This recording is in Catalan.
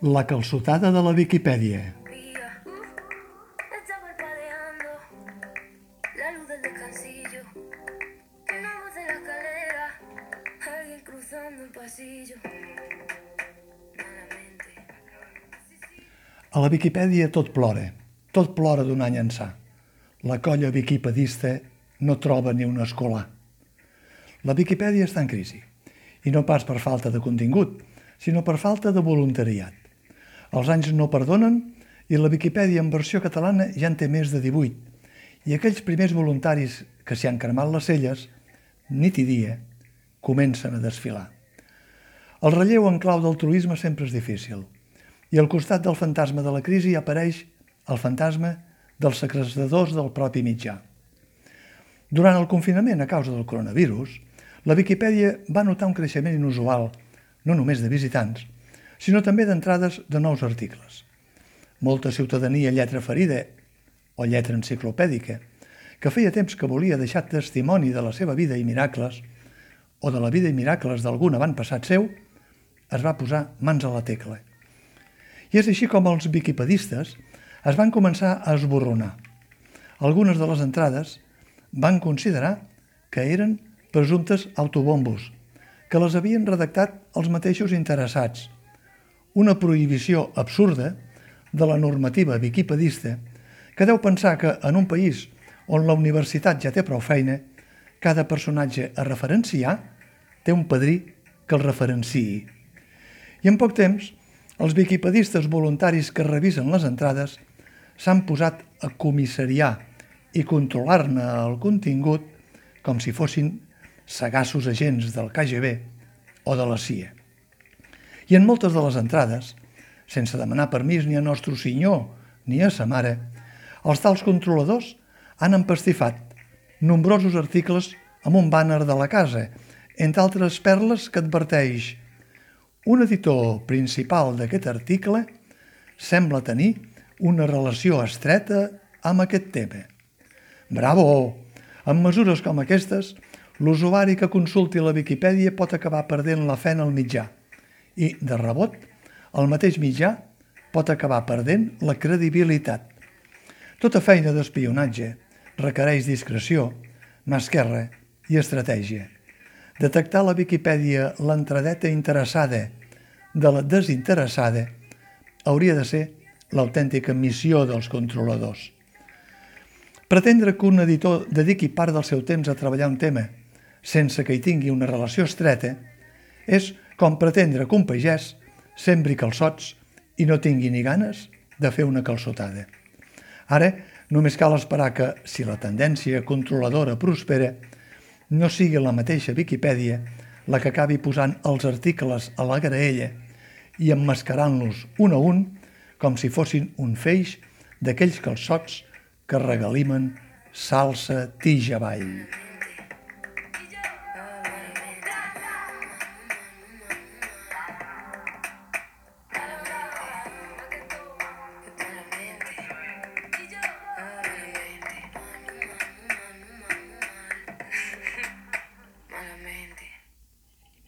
La calçotada de la Viquipèdia. A la Viquipèdia tot plora, tot plora d'un any ençà. La colla viquipedista no troba ni un escolar. La Viquipèdia està en crisi, i no pas per falta de contingut, sinó per falta de voluntariat. Els anys no perdonen i la Viquipèdia en versió catalana ja en té més de 18, i aquells primers voluntaris que s'hi han cremat les celles, nit i dia, comencen a desfilar. El relleu en clau del truisme sempre és difícil, i al costat del fantasma de la crisi apareix el fantasma dels secretadors del propi mitjà. Durant el confinament a causa del coronavirus, la Viquipèdia va notar un creixement inusual, no només de visitants, sinó també d'entrades de nous articles. Molta ciutadania lletra ferida o lletra enciclopèdica, que feia temps que volia deixar testimoni de la seva vida i miracles, o de la vida i miracles d'algun avantpassat seu, es va posar mans a la tecla. I és així com els viquipedistes es van començar a esborronar. Algunes de les entrades van considerar que eren presumptes autobombos, que les havien redactat els mateixos interessats. Una prohibició absurda de la normativa viquipedista que deu pensar que en un país on la universitat ja té prou feina, cada personatge a referenciar té un padrí que el referenciï. I en poc temps, els viquipedistes voluntaris que revisen les entrades s'han posat a comissariar i controlar-ne el contingut com si fossin sagaços agents del KGB o de la CIA. I en moltes de les entrades, sense demanar permís ni a Nostre Senyor ni a sa mare, els tals controladors han empastifat nombrosos articles amb un bàner de la casa, entre altres perles que adverteix un editor principal d'aquest article sembla tenir una relació estreta amb aquest tema. Bravo! Amb mesures com aquestes, l'usuari que consulti la Viquipèdia pot acabar perdent la fe en el mitjà i, de rebot, el mateix mitjà pot acabar perdent la credibilitat. Tota feina d'espionatge requereix discreció, mà esquerra i estratègia. Detectar la Viquipèdia l'entradeta interessada de la desinteressada hauria de ser l'autèntica missió dels controladors. Pretendre que un editor dediqui part del seu temps a treballar un tema sense que hi tingui una relació estreta és com pretendre que un pagès sembri calçots i no tingui ni ganes de fer una calçotada. Ara, només cal esperar que, si la tendència controladora prospera, no sigui la mateixa Viquipèdia la que acabi posant els articles a la graella i emmascarant-los un a un com si fossin un feix d'aquells calçots que regalimen salsa tija avall.